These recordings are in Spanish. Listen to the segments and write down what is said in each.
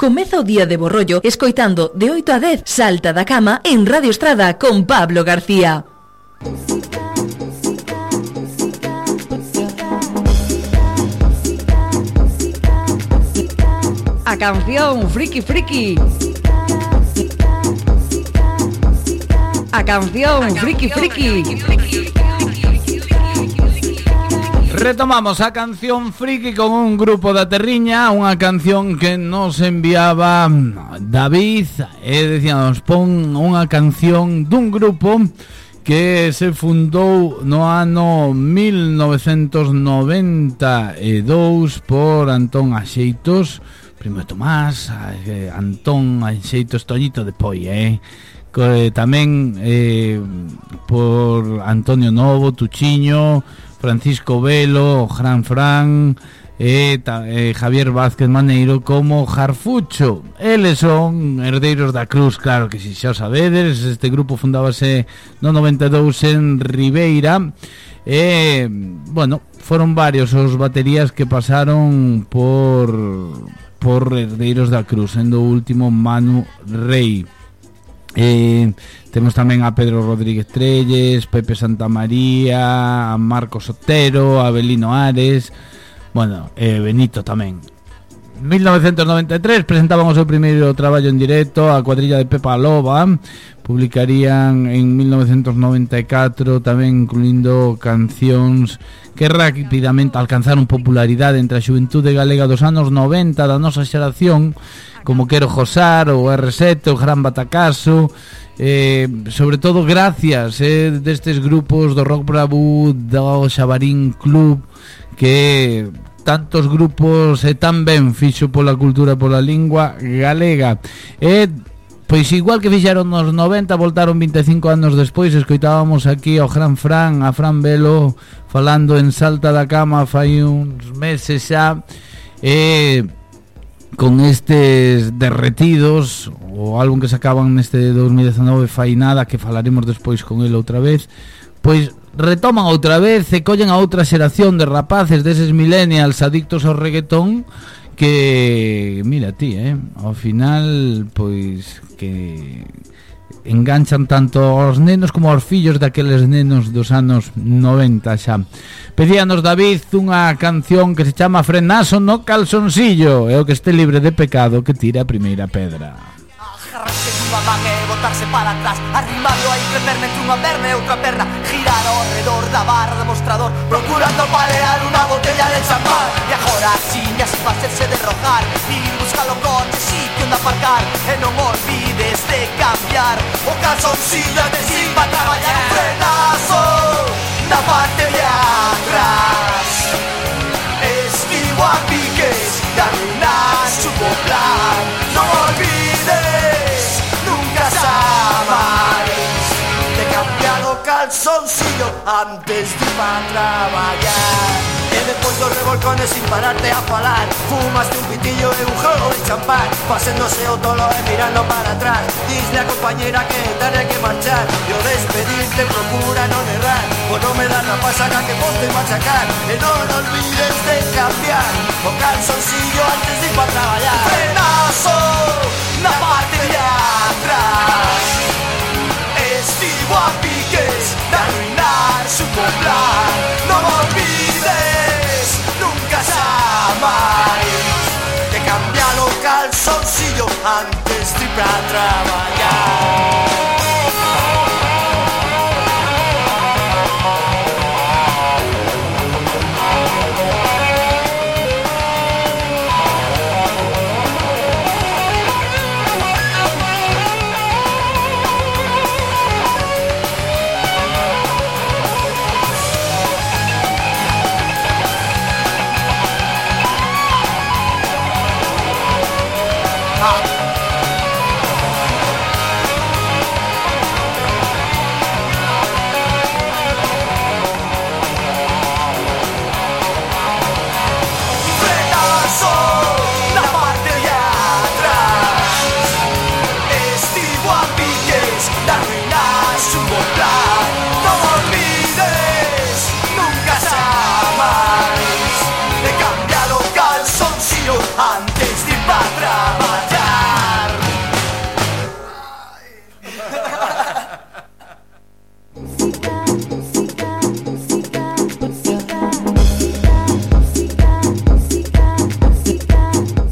Comeza o día de borrollo escoitando de 8 a 10 Salta da Cama en Radio Estrada con Pablo García. A canción Friki Friki. A canción Friki Friki. Retomamos a canción friki con un grupo da Terriña Unha canción que nos enviaba David E decíamos, pon unha canción dun grupo que se fundou no ano 1992 por Antón Axeitos Primo Tomás, eh, Antón Axeitos Toñito de Poi, eh? tamén eh, por Antonio Novo, Tuchiño Francisco Velo, Fran e ta, eh, Javier Vázquez Maneiro como Jarfucho. Eles son herdeiros da Cruz, claro que si xa sabedes, este grupo fundábase no 92 en Ribeira e, bueno, foron varios os baterías que pasaron por por herdeiros da Cruz, sendo o último Manu Rey. Eh, temos tamén a Pedro Rodríguez Trelles, Pepe Santa María, a Marco Sotero, a Belino Ares, bueno, eh, Benito tamén. 1993 presentaban o seu primeiro traballo en directo a cuadrilla de Pepa Loba publicarían en 1994 tamén incluindo cancións que rapidamente alcanzaron popularidade entre a xuventude galega dos anos 90 da nosa xeración como Quero Josar, o R7, o Gran Batacaso eh, sobre todo gracias eh, destes grupos do Rock Bravo do Xabarín Club que tantos grupos e tan ben fixo pola cultura, pola lingua galega. E Pois igual que fixeron nos 90, voltaron 25 anos despois, escoitábamos aquí ao Gran Fran, a Fran Velo, falando en Salta da Cama fai uns meses xa, e con estes derretidos o álbum que sacaban neste 2019 fai nada que falaremos despois con ele outra vez pois retoman outra vez e collen a outra xeración de rapaces deses millennials adictos ao reggaetón que, mira ti, eh, ao final, pois, que enganchan tanto aos nenos como aos fillos daqueles nenos dos anos 90 xa. Pedíanos David unha canción que se chama Frenazo no calzoncillo, é o que este libre de pecado que tira a primeira pedra. Ah, Agárrate, botarse para atrás Arrimarlo a crecerme entre unha perna e outra perna Girar ao redor da barra do mostrador Procurando palear unha botella de champán. E agora siñas facerse derrojar Ir buscar o coche, sitio onde aparcar eh, E non olvides de cambiar. O calzoncillo de ir para traballar Frenazo da parte antes de ir para traballar E despois dos revolcones sin pararte a falar. Fumaste un pitillo e un juego de champán. Paséndose o tolo e mirando para atrás. Disle a compañera que tarde que marchar. E o despedirte procura non errar. O non me dar la pasaca que ponte machacar E non olvides de cambiar. O calzoncillo antes de ir para traballar antes de ir para traballar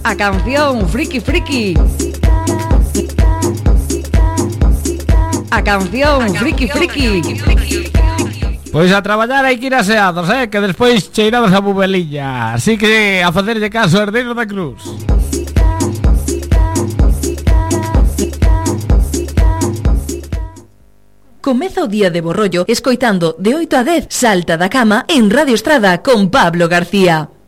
a canción Friki Friki. A canción Friki Friki. Pois a traballar hai que ir aseados, eh? Que despois cheirados a bubeliña Así que a facerlle caso a herdeiro da cruz Comeza o día de borrollo escoitando de 8 a 10 Salta da cama en Radio Estrada con Pablo García.